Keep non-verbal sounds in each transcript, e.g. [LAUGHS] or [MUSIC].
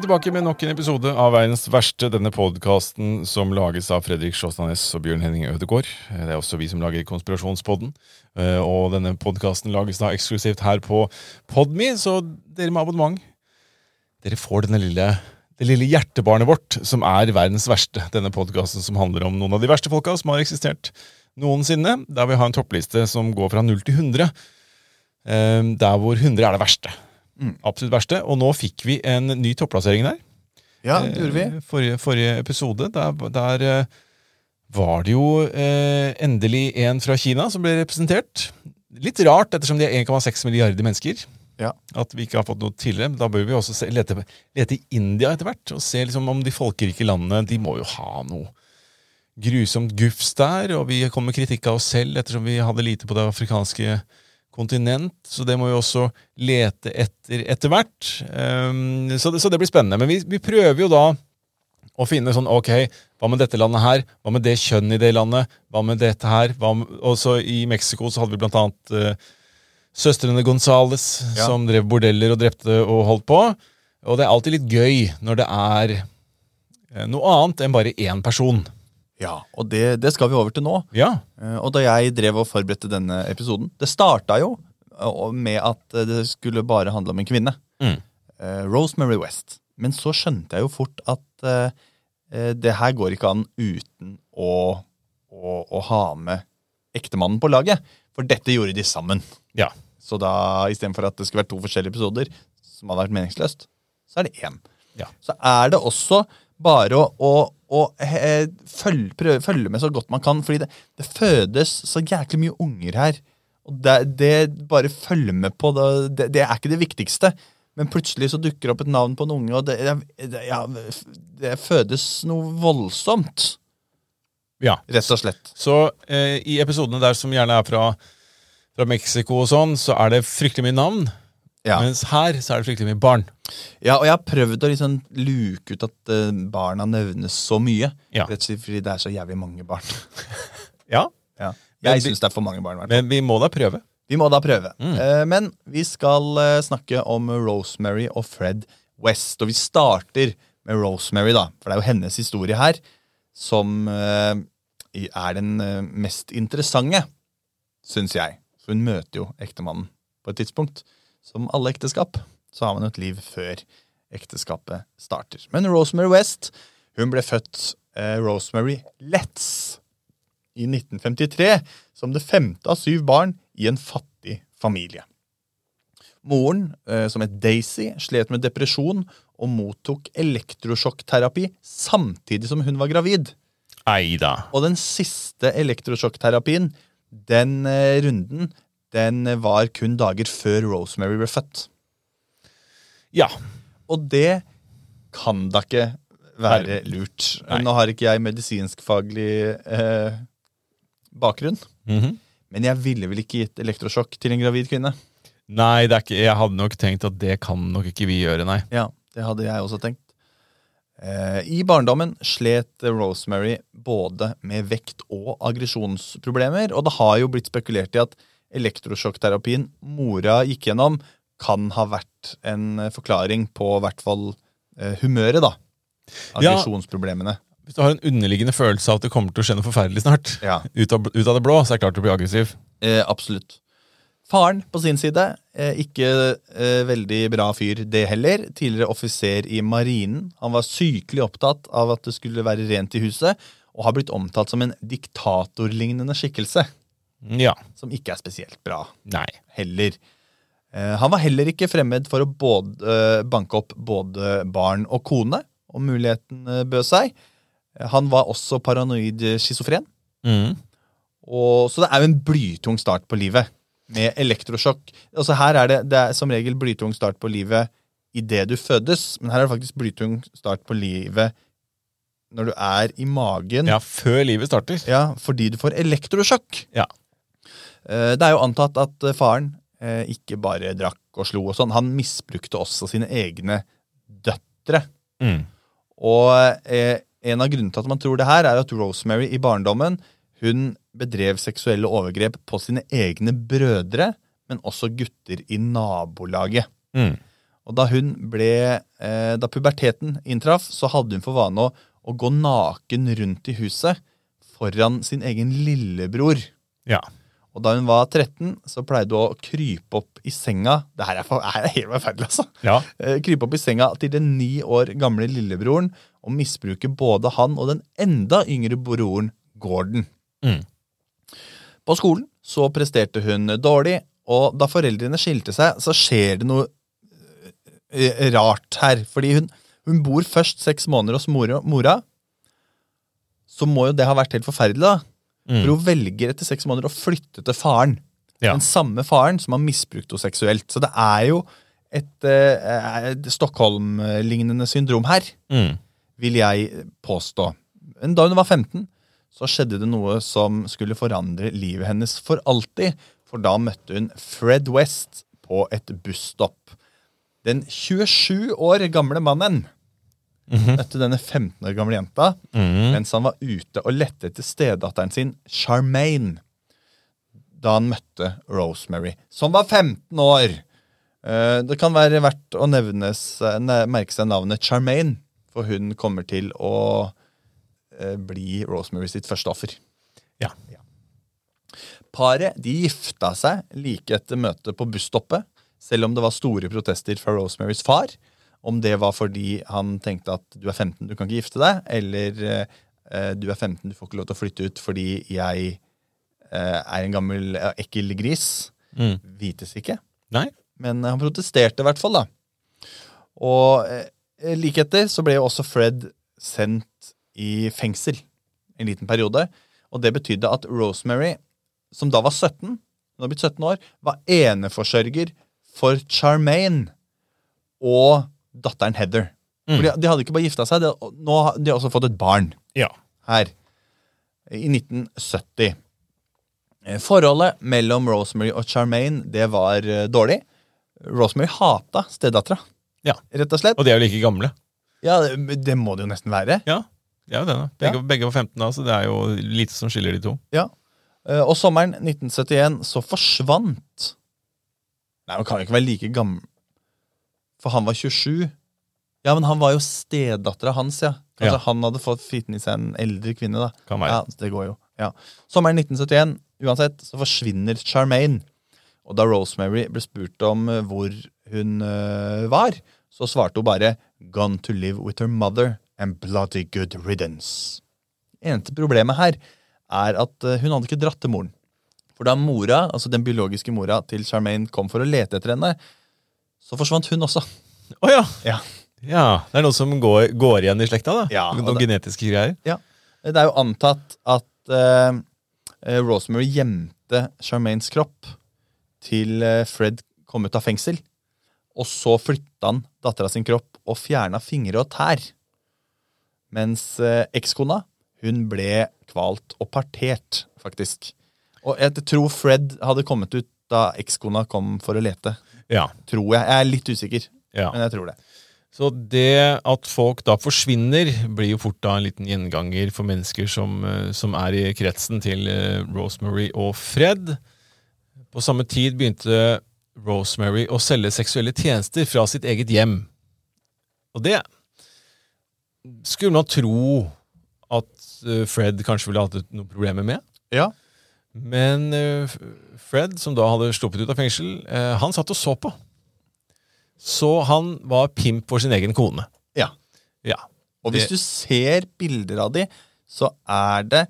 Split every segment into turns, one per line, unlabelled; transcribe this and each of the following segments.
Vi tilbake med nok en episode av Verdens verste, denne podkasten som lages av Fredrik Sjåstadnes og Bjørn Henning Ødegaard. Det er også vi som lager Konspirasjonspodden. Eh, Og denne podkasten lages da eksklusivt her på Podme, så dere med abonnement Dere får denne lille, det lille hjertebarnet vårt, som er verdens verste. Denne podkasten som handler om noen av de verste folka som har eksistert noensinne. Der vi har en toppliste som går fra 0 til 100. eh, Der hvor 100 er det verste. Absolutt verste. Og nå fikk vi en ny topplassering der.
Ja, det gjorde vi.
Eh, Forrige, forrige episode. Der, der eh, var det jo eh, endelig en fra Kina som ble representert. Litt rart, ettersom de er 1,6 milliarder mennesker.
Ja.
At vi ikke har fått noe tidligere. Da bør vi også se, lete, lete i India etter hvert. Og se liksom om de folkerike landene De må jo ha noe grusomt gufs der. Og vi kom med kritikk av oss selv ettersom vi hadde lite på det afrikanske kontinent. Så det må vi også lete etter etter hvert. Um, så, så det blir spennende. Men vi, vi prøver jo da å finne sånn Ok, hva med dette landet her? Hva med det kjønn i det landet? Hva med dette her? Med, og så I Mexico så hadde vi blant annet uh, søstrene Gonzales
Ja.
som drev bordeller og drepte og holdt på. Og det er alltid litt gøy når det er eh, noe annet enn bare én person.
Ja, Og det, det skal vi over til nå.
Ja.
Eh, Og da jeg drev og forberedte denne episoden Det starta jo eh, med at eh, det skulle bare handle om en kvinne.
Mm.
Rosemary West. Men så skjønte jeg jo fort at det her går ikke an uten å, å, å ha med ektemannen på laget. For dette gjorde de sammen.
ja.
Så da istedenfor at det skulle vært to forskjellige episoder, som hadde vært meningsløst, så er det én.
Ja.
Så er det også bare å, å, å eh, følge, prøve, følge med så godt man kan, fordi det, det fødes så jæklig mye unger her. Og det, det bare følge med på, det, det, er ikke det viktigste. Men plutselig så dukker opp et navn på en unge, og det, det, ja, det fødes noe voldsomt.
ja.
Rett og slett.
Så eh, i episodene der som gjerne er fra, fra Mexico og sånn, så er det fryktelig mye navn.
Ja.
Mens her så er det fryktelig mye barn.
Ja, og jeg har prøvd å liksom luke ut at eh, barna nevnes så mye.
Ja.
Rett og slett fordi det er så jævlig mange barn. [LAUGHS]
Ja,
Ja. Jeg syns det er for mange barn.
Men vi må da prøve.
Vi må da prøve.
Mm.
Uh, men vi skal uh, snakke om Rosemary og Fred West. Og vi starter med Rosemary, da. For det er jo hennes historie her som er den mest interessante, syns jeg. For hun møter jo ektemannen på et tidspunkt. Som alle ekteskap, så har man et liv før ekteskapet starter. Men Rosemary West hun ble født eh, Rosemary Letts i 1953 som det femte av syv barn i en fattig familie. Moren, eh, som het Daisy, slet med depresjon og mottok elektrosjokkterapi samtidig som hun var gravid.
Eida.
Og den siste elektrosjokkterapien, den eh, runden, den var kun dager før Rosemary ble født.
Ja.
Og det kan da ikke være lurt.
Nei.
Nå har ikke jeg medisinskfaglig eh, bakgrunn,
Mhm.
men jeg ville vel ikke gitt elektrosjokk til en gravid kvinne.
Nei, det ikke, jeg hadde nok tenkt at det kan nok ikke vi gjøre, nei.
Ja, det hadde jeg også tenkt. Eh, I barndommen slet Rosemary både med vekt- og aggresjonsproblemer, og det har jo blitt spekulert i at elektrosjokkterapien mora gikk gjennom, kan ha vært en eh, forklaring på i hvert fall eh, humøret, da.
Ja. Hvis du har en underliggende følelse av at det kommer til å skje noe forferdelig snart,
Ja.
ut av, ut av det blå, så er det klart du blir aggressiv.
Eh, absolutt. Faren på sin side, eh, ikke eh, veldig bra fyr det heller. Tidligere offiser i marinen. Han var sykelig opptatt av at det skulle være rent i huset, og har blitt omtalt som en diktatorlignende skikkelse.
Ja.
Som ikke er spesielt bra
Nei.
heller. Eh, han var heller ikke fremmed for å både, eh, banke opp både barn og kone, om muligheten eh, bød seg. Han var også paranoid schizofren.
Mm.
Og, så det er jo en blytung start på livet. Med elektrosjokk. Altså her er det, det er som regel blytung start på livet idet du fødes, men her er det faktisk blytung start på livet når du er i magen.
Ja, før livet starter.
Ja, fordi du får elektrosjokk.
Ja.
Eh, Det er jo antatt at eh, faren eh, ikke bare drakk og slo og sånn. Han misbrukte også sine egne døtre.
Mm.
Og en av grunnene til at man tror det her, er at Rosemary i barndommen hun bedrev seksuelle overgrep på sine egne brødre, men også gutter i nabolaget.
Mm.
Og da hun ble Da puberteten inntraff, så hadde hun for vane å, å gå naken rundt i huset foran sin egen lillebror.
Ja.
Og da hun var 13, så pleide hun å krype opp i senga Det her er, for, [LAUGHS] er helt forferdelig, altså.
Ja.
Eh, krype opp i senga til den ni år gamle lillebroren og misbruke både han og den enda yngre broren Gordon.
Mm.
På skolen så presterte hun dårlig, og da foreldrene skilte seg, så skjer det noe eh, rart her. Fordi hun, hun bor først seks måneder hos mora, mora. Så må jo det ha vært helt forferdelig, da.
Mm.
For hun velger etter seks måneder å flytte til faren.
Ja.
Den samme faren som har misbrukt henne seksuelt. Så det er jo et, eh, Stockholm-lignende syndrom her,
Mm.
vil jeg påstå. Men da hun var 15, så skjedde det noe som skulle forandre livet hennes for alltid. For da møtte hun Fred West på et busstopp. Den 27 år gamle mannen møtte denne 15 år gamle jenta
Mm.
mens han var ute og lette etter stedatteren sin, Charmaine, da han møtte Rosemary, som var 15 år. Eh, Det kan være verdt å nevnes, eh, merke seg navnet Charmaine, for hun kommer til å eh, bli Rosemary sitt første offer.
Ja.
Paret de gifta seg like etter møtet på busstoppet, selv om det var store protester fra Rosemarys far. Om det var fordi han tenkte at du er 15, du kan ikke gifte deg, eller eh, du er 15, du får ikke lov til å flytte ut fordi jeg eh, er en gammel eh, ekkel gris.
Mm.
Vites ikke.
Nei?
Men han protesterte i hvert fall, da. Og like etter så ble jo også Fred sendt i fengsel en liten periode. Og det betydde at Rosemary, som da var 17, hun har blitt 17 år, var eneforsørger for Charmaine og datteren Heather. For de, de hadde ikke bare gifta seg, de, nå har de også fått et barn
Ja.
her i 1970. Eh, Forholdet mellom Rosemary og Charmaine det var eh, dårlig. Rosemary hata stedattera,
Ja.
rett og slett.
Og de er jo like gamle.
Ja, det, det må det jo nesten være.
Ja, det er jo det. da. Begge, begge var 15 da, så det er jo lite som skiller de to.
Ja. Eh, Og sommeren 1971 så forsvant Nei, hun kan jo ikke være like gammel For han var 27. Ja, men han var jo stedattera hans, ja. Kanskje
Ja.
han hadde fått fiten i seg en eldre kvinne, da.
Kan være.
Ja, så det går jo. Ja. Sommeren 1971, uansett, så forsvinner Charmaine. Og da Rosemary ble spurt om eh, hvor hun eh, var, så svarte hun bare 'Gone to live with her mother and bloody good riddance'. Eneste problemet her er at eh, hun hadde ikke dratt til moren. For da mora, altså den biologiske mora til Charmaine kom for å lete etter henne, så forsvant hun også.
Å ja.
Ja.
ja! Det er noe som går, går igjen i slekta, da.
Ja,
Noen
det-
genetiske greier.
Det er jo antatt at eh, eh, Rosemary gjemte Charmaines kropp til eh, Fred kom ut av fengsel. Og så flytta han dattera sin kropp og fjerna fingre og tær. Mens eh, ekskona hun ble kvalt og partert, faktisk. Og jeg tror Fred hadde kommet ut da ekskona kom for å lete.
Ja.
Tror jeg. Jeg er litt usikker,
ja.
men jeg tror det.
Så det at folk da forsvinner, blir jo fort da en liten gjenganger for mennesker som, eh, som er i kretsen til eh, Rosemary og Fred. På samme tid begynte Rosemary å selge seksuelle tjenester fra sitt eget hjem. Og det skulle man tro at eh, Fred kanskje ville hatt noen problemer med.
Ja.
Men eh, Fred, som da hadde sluppet ut av fengsel, eh, han satt og så på. Så han var pimp for sin egen kone.
ja.
Ja.
Og hvis du ser bilder av de, så er det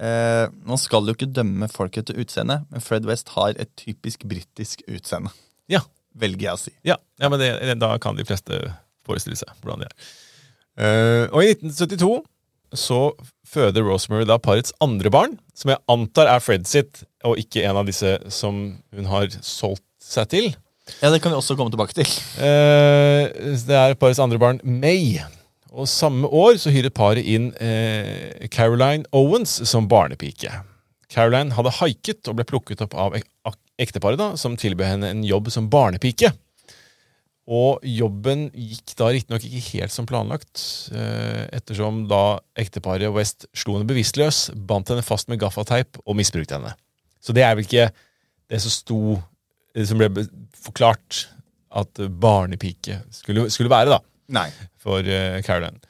eh, Man skal jo ikke dømme folk etter utseende, men Fred West har et typisk britisk utseende.
Ja.
Velger jeg å si.
Ja, ja men det, da kan de fleste forestille seg hvordan det er. Eh, og i 1972 så føder Rosemary da parets andre barn, som jeg antar er Fred sitt, og ikke en av disse som hun har solgt seg til.
Ja, Det kan vi også komme tilbake til.
Eh, det er parets andre barn, May. Og samme år så hyret paret inn eh, Caroline Owens som barnepike. Caroline hadde haiket og ble plukket opp av ek ekteparet, da, som tilbød henne en jobb som barnepike. Og jobben gikk da riktignok ikke helt som planlagt, eh, ettersom da ekteparet West slo henne bevisstløs, bandt henne fast med gaffateip og misbrukte henne. Så det er vel ikke det som sto det som ble forklart at barnepike skulle, skulle være, da,
Nei.
for eh, Caroline.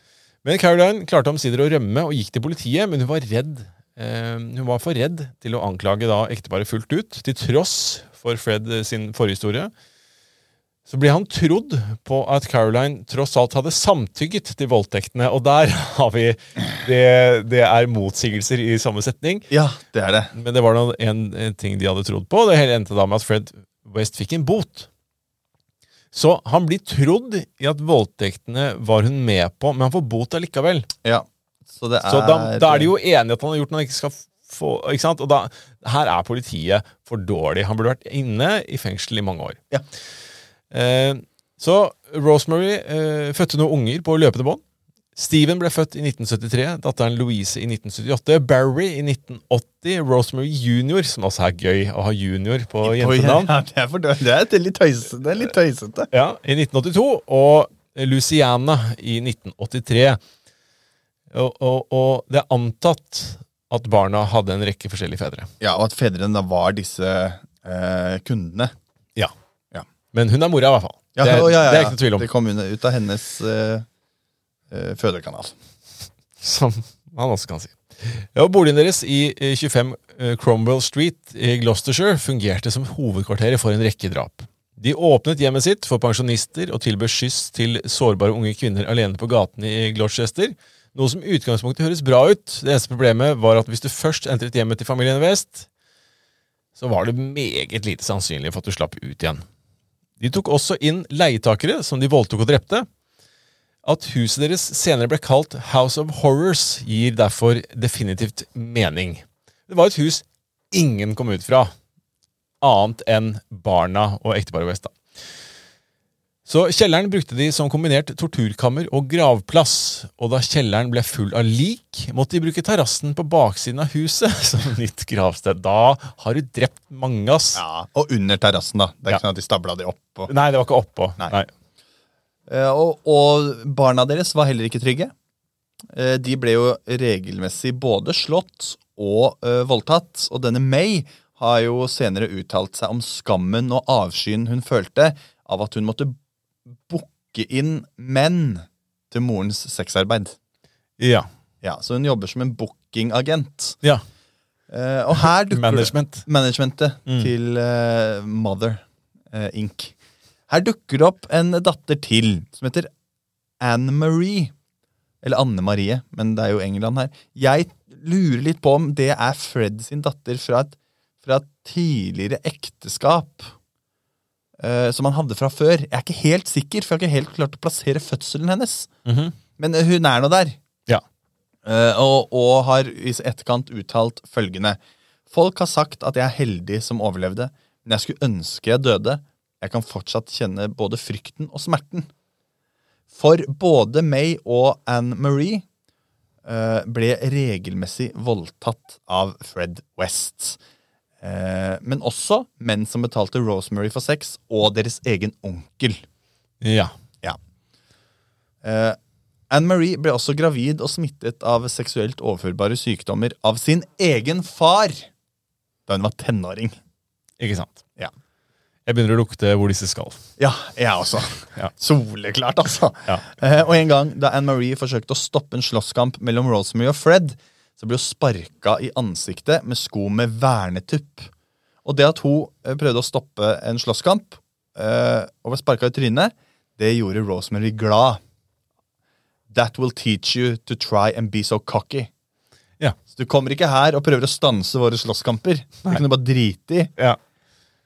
Men Caroline klarte omsider å rømme og gikk til politiet, men hun var redd. eh, hun var for redd til å anklage da ekteparet fullt ut, til tross for Fred eh, sin forhistorie. Så ble han trodd på at Caroline tross alt hadde samtykket til voldtektene, og der [LAUGHS] har vi Det, det er motsigelser i samme setning.
Ja, det er det.
Men det var en, en ting de hadde trodd på. Det hele endte da med at Fred West fikk en bot. Så han blir trodd i at voldtektene var hun med på, men han får bot allikevel.
Ja. Så det er
Så da, da er de jo enige at han har gjort noe han ikke skal få. ikke sant? Og da, her er politiet for dårlig. Han burde vært inne i fengsel i mange år.
Ja.
Eh, så Rosemary eh, fødte noen unger på løpende bånd. Steven ble født i 1973, datteren Louise i 1978, Barry i 1980, Rosemary junior, som også er gøy å ha junior på jentenavn.
ja, det, er for, det er litt tøysete. Det er litt tøysete.
Ja, I 1982, og Luciana i 1983. Og, og, og det er antatt at barna hadde en rekke forskjellige fedre.
Ja, Og at fedrene da var disse eh, kundene.
Men hun er mora, i hvert fall.
Ja,
det, er-
ja, ja,
det er ikke noe tvil om.
Det kom ut av hennes uh, uh, fødekanal.
Som man også kan si. Ja, Boligen deres i eh, 25 eh, Cromwell Street i Gloucestershire fungerte som hovedkvarteret for en rekke drap. De åpnet hjemmet sitt for pensjonister og tilbød skyss til sårbare unge kvinner alene på gatene i Gloucester, noe som i utgangspunktet høres bra ut. Det eneste problemet var at hvis du først entret hjemmet til familien West, så var det meget lite sannsynlig for at du slapp ut igjen. De tok også inn leietakere som de voldtok og drepte. At huset deres senere ble kalt House of Horrors, gir derfor definitivt mening. Det var et hus ingen kom ut fra, annet enn barna og ekteparet West. Så kjelleren brukte de som kombinert torturkammer og gravplass, og da kjelleren ble full av lik, måtte de bruke terrassen på baksiden av huset [LAUGHS] som nytt gravsted. Da har du drept mange, ass.
Ja, Og under terrassen, da. Det er
Ja.
ikke sånn at de stabla de oppå.
Nei, det var ikke oppå.
Nei.
Nei.
Eh, og, og barna deres var heller ikke trygge. Eh, de ble jo regelmessig både slått og uh, voldtatt. Og denne May har jo senere uttalt seg om skammen og avskyen hun følte av at hun måtte booke inn menn til morens sexarbeid.
Ja.
Ja, Så hun jobber som en bookingagent.
ja.
Eh, og her dukker
Management.
managementet
Mm.
til eh, Mother eh, Inc. Her dukker det opp en datter til som heter Anne Marie. Eller Anne Marie, men det er jo England her. Jeg lurer litt på om det er Fred sin datter fra et, fra et tidligere ekteskap. Eh, som han hadde fra før. Jeg er ikke helt sikker, for jeg har ikke helt klart å plassere fødselen hennes.
Mhm.
Men eh, hun er nå der.
Ja.
Uh, og, og har i etterkant uttalt følgende. Folk har sagt at jeg er heldig som overlevde, men jeg skulle ønske jeg døde. Jeg kan fortsatt kjenne både frykten og smerten. For både May og Anne Marie ble regelmessig voldtatt av Fred West. Eh, men også menn som betalte Rosemary for sex, og deres egen onkel.
Ja.
Ja. Eh, Anne-Marie ble også gravid og smittet av seksuelt overførbare sykdommer av sin egen far da hun var tenåring.
Ikke sant.
Ja.
Jeg begynner å lukte hvor disse skal.
Ja, jeg også.
Ja.
Soleklart, altså.
Ja.
Eh, og en gang da Anne-Marie forsøkte å stoppe en slåsskamp mellom Rosemary og Fred, så ble hun sparka i ansiktet med sko med vernetupp. Og det at hun eh, prøvde å stoppe en slåsskamp eh, og ble sparka i trynet, det gjorde Rosemary glad. That will teach you to try and be so cocky.
Ja.
Så du kommer ikke her og prøver å stanse våre slåsskamper. Det kan du bare drite i.
Ja.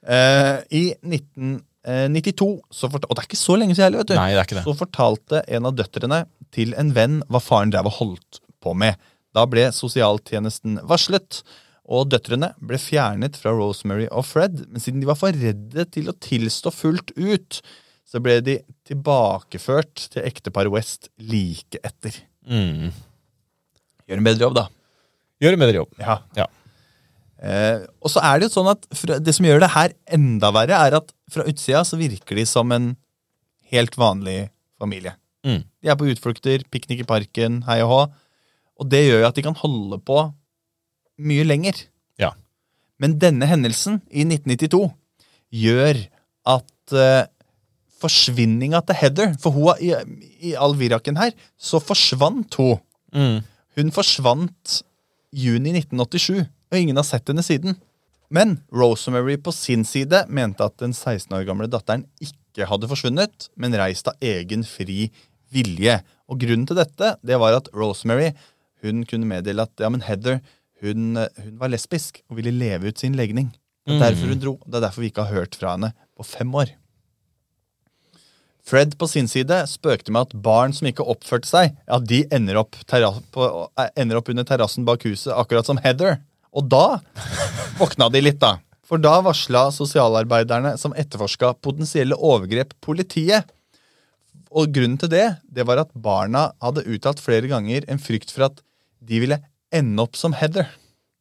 Uh, I 1992, så fort, og det er ikke så lenge siden heller, vet du,
Nei, det er ikke det.
så fortalte en av døtrene til en venn hva faren drev og holdt på med. Da ble sosialtjenesten varslet, og døtrene ble fjernet fra Rosemary og Fred. Men siden de var for redde til å tilstå fullt ut, så ble de tilbakeført til ekteparet West like etter.
Mm.
Gjør en bedre jobb, da.
Gjør en bedre jobb.
Ja.
Ja.
Eh, og så er det jo sånn at det som gjør det her enda verre, er at fra utsida så virker de som en helt vanlig familie.
Mm.
De er på utflukter, piknik i parken, hei og hå. Og det gjør jo at de kan holde på mye lenger.
Ja.
Men denne hendelsen i 1992 gjør at uh, forsvinninga til Heather. For hun, i, i all viraken her så forsvant hun. Hun forsvant juni 1987, og ingen har sett henne siden. Men Rosemary på sin side mente at den 16 år gamle datteren ikke hadde forsvunnet, men reist av egen fri vilje. Og Grunnen til dette det var at Rosemary hun kunne meddele at ja, men Heather hun, hun var lesbisk og ville leve ut sin legning. Det er derfor hun dro. Det er derfor vi ikke har hørt fra henne på fem år. Fred på sin side spøkte med at barn som ikke oppførte seg, ja, de ender opp, på, eh, ender opp under terrassen bak huset, akkurat som Heather. Og da [LAUGHS] våkna de litt, da. For da varsla sosialarbeiderne som etterforska potensielle overgrep, politiet. Og grunnen til det det var at barna hadde uttalt flere ganger en frykt for at de ville ende opp som Heather.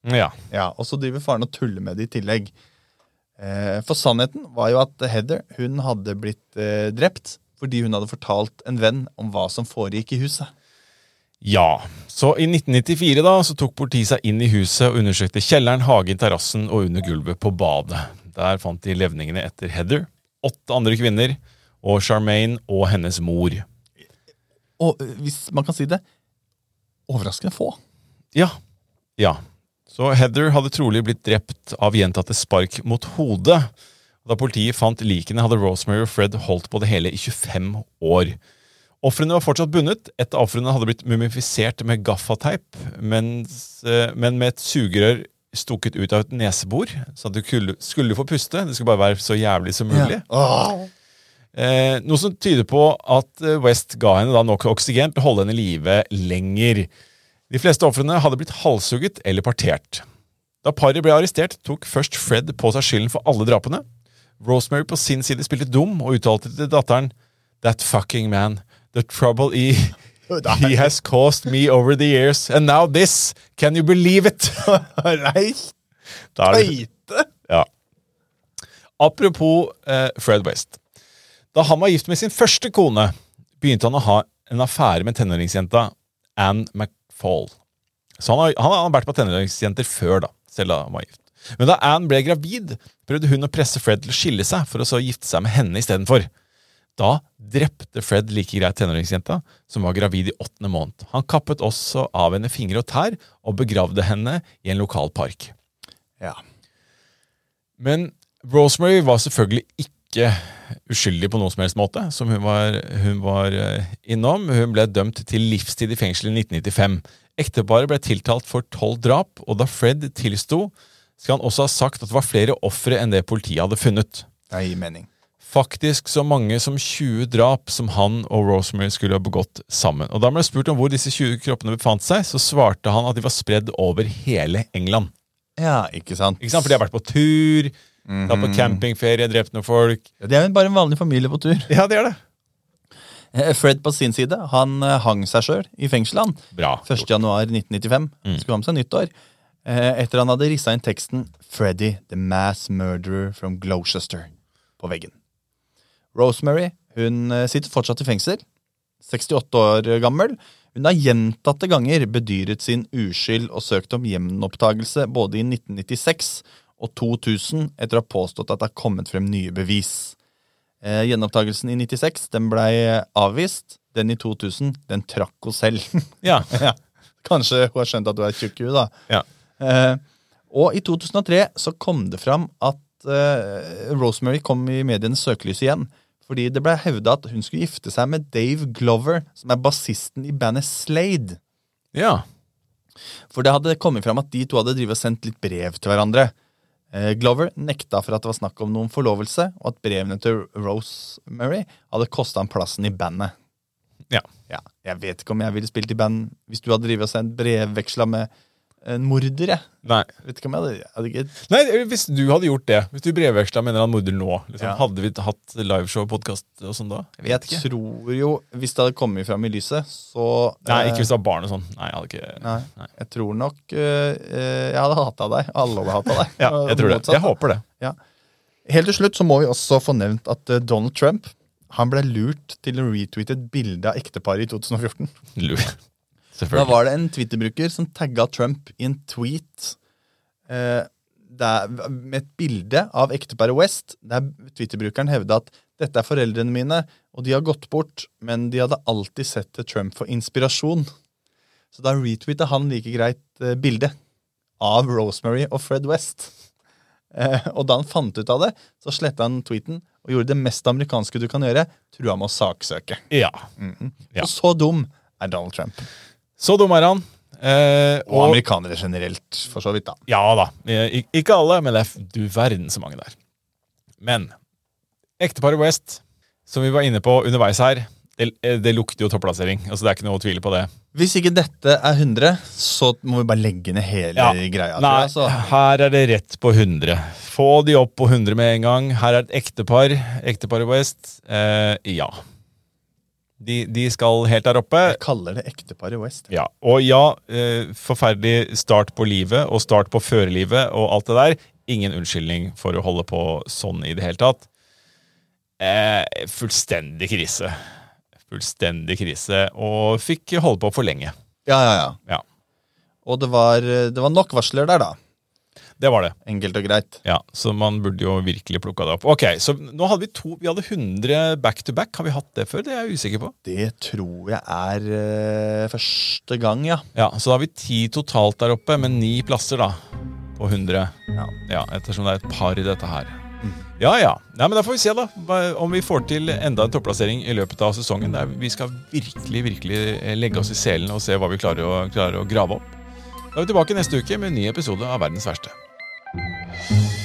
Ja.
Ja, Og så driver faren og tuller med det i tillegg. Eh, for sannheten var jo at Heather hun hadde blitt eh, drept fordi hun hadde fortalt en venn om hva som foregikk i huset.
Ja, så i 1994 da, så tok politiet seg inn i huset og undersøkte kjelleren, hagen, terrassen og under gulvet på badet. Der fant de levningene etter Heather, åtte andre kvinner og Charmaine og hennes mor.
Og eh, hvis man kan si det overraskende få.
Ja, ja. Så Heather hadde trolig blitt drept av gjentatte spark mot hodet. Da politiet fant likene, hadde Rosemary og Fred holdt på det hele i 25 år. Ofrene var fortsatt bundet. Et av ofrene hadde blitt mumifisert med gaffateip, eh, men med et sugerør stukket ut av et nesebor, så at du skulle, få puste. Det skulle bare være så jævlig som mulig.
Åh.
Eh, noe som tyder på at eh, West ga henne da nok oksygen til å holde henne i live lenger. De fleste ofrene hadde blitt halshugget eller partert. Da paret ble arrestert, tok først Fred på seg skylden for alle drapene. Rosemary på sin side spilte dum og uttalte til datteren That fucking man. The trouble he, [LAUGHS] he has caused me over the years. And now this. Can you believe it? [LAUGHS]
Nei, tøyte!
ja. Apropos eh, Fred West. Da han var gift med sin første kone, begynte han å ha en affære med tenåringsjenta Anne McFall. Så han har, han har vært på tenåringsjenter før, da, selv da han var gift. Men da Anne ble gravid, prøvde hun å presse Fred til å skille seg, for å så gifte seg med henne istedenfor. Da drepte Fred like greit tenåringsjenta, som var gravid i åttende måned. Han kappet også av henne fingre og tær, og begravde henne i en lokal park.
Ja.
Men Rosemary var selvfølgelig ikke uskyldig på noen som helst måte, som hun var, hun var eh, innom. Hun ble dømt til livstid i fengsel i 1995. Ekteparet ble tiltalt for tolv drap, og da Fred tilsto, skal han også ha sagt at det var flere ofre enn det politiet hadde funnet.
Det gir mening.
Faktisk så mange som 20 drap som han og Rosemary skulle ha begått sammen. Og Da han ble spurt om hvor disse 20 kroppene befant seg, så svarte han at de var spredd over hele England.
Ja, ikke sant?
Ikke sant? For de har vært på tur, tatt på campingferie, drept noen folk.
Det er jo bare en vanlig familie på tur.
Ja, det er det.
Eh, Fred på sin side han eh, hang seg sjøl i fengsel han.
Bra.
1. januar 1995. Skulle ha med seg nyttår. Eh, Etter han hadde rissa inn teksten 'Freddy, the mass murderer from Gloucester' på veggen. Rosemary hun sitter fortsatt i fengsel. 68 år gammel. Hun har gjentatte ganger bedyret sin uskyld og søkt om gjenopptakelse både i 1996 og 2000 etter å ha påstått at det har kommet frem nye bevis. Eh, gjenopptakelsen i 96 den blei avvist. Den i 2000 den trakk hun selv. [LAUGHS]
Ja. [LAUGHS]
ja. Kanskje hun har skjønt at du er tjukk i huet, da.
ja.
Eh, og i 2003 så kom det fram at eh, Rosemary kom i medienes søkelys igjen. Fordi det ble hevda at hun skulle gifte seg med Dave Glover, som er bassisten i bandet Slade.
ja.
For det hadde kommet fram at de to hadde drivet og sendt litt brev til hverandre. Eh, Glover nekta for at det var snakk om noen forlovelse, og at brevene til Rosemary hadde kosta ham plassen i bandet.
Ja.
Ja, jeg vet ikke om jeg ville spilt i band hvis du hadde drivet og sendt brevveksla med en morder. jeg.
Nei.
Vet ikke om jeg hadde, hadde ikke
Nei, Hvis du hadde gjort det, hvis du brevveksla med en eller annen morder nå, liksom,
Ja.
hadde vi hatt liveshow, podkast og sånn da? Jeg vet ikke.
tror jo, hvis det hadde kommet fram i lyset, så
Nei,
eh,
ikke hvis det var barn og sånn. Nei, jeg hadde ikke
Nei,
Nei.
jeg tror nok eh, eh, jeg hadde hata deg. Alle hadde hata deg. [LAUGHS]
Ja, jeg tror det. Jeg håper det.
Ja. Helt til slutt så må vi også få nevnt at eh, Donald Trump han ble lurt til å retweete et bilde av ekteparet i 2014.
Lu-
Da var det en Twitter-bruker som tagga Trump i en tweet eh, det er, med et bilde av ekteparet West, der Twitter-brukeren hevda at dette er foreldrene mine, og de har gått bort, men de hadde alltid sett til Trump for inspirasjon. Så da retweeta han like greit eh, bildet av Rosemary og Fred West. Eh, og da han fant ut av det, så sletta han tweeten og gjorde det mest amerikanske du kan gjøre, trua med å saksøke.
Ja. Ja.
Og så dum er Donald Trump.
Så dum er han. Eh,
Og,
og
amerikanere generelt, for så vidt. da.
Ja da. Eh, ik- Ikke alle, men det er du verden så mange der. Men ekteparet West, som vi var inne på underveis her, det, eh, det lukter jo topplassering. Altså Det er ikke noe å tvile på det.
Hvis ikke dette er 100, så må vi bare legge ned hele
Ja.
greia.
Nei,
jeg, så.
her er det rett på 100. Få de opp på 100 med en gang. Her er et ektepar. Ekteparet West. Eh, ja. De, de skal helt der oppe.
Jeg kaller det ekteparet West.
Ja, og ja, eh, forferdelig start på livet og start på førerlivet og alt det der. Ingen unnskyldning for å holde på sånn i det hele tatt. Eh, fullstendig krise. Fullstendig krise, og fikk holde på for lenge.
Ja, ja, ja.
Ja,
Og det var, det var nok varsler der, da.
Det var det.
Enkelt og greit.
Ja, Så man burde jo virkelig plukka det opp. Ok, Så nå hadde vi to, vi hadde 100 back to back. Har vi hatt det før? Det er jeg usikker på.
Det tror jeg er øh, første gang, ja.
Ja, Så da har vi ti totalt der oppe, med ni plasser da på 100.
ja.
Ja, ettersom det er et par i dette her. Ja, ja. Nei, men Da får vi se da, om vi får til enda en topplassering i løpet av sesongen. Det er, vi skal virkelig virkelig eh, legge oss i selen og se hva vi klarer å, klarer å grave opp. Da er vi tilbake neste uke med en ny episode av Verdens verste. Thank you.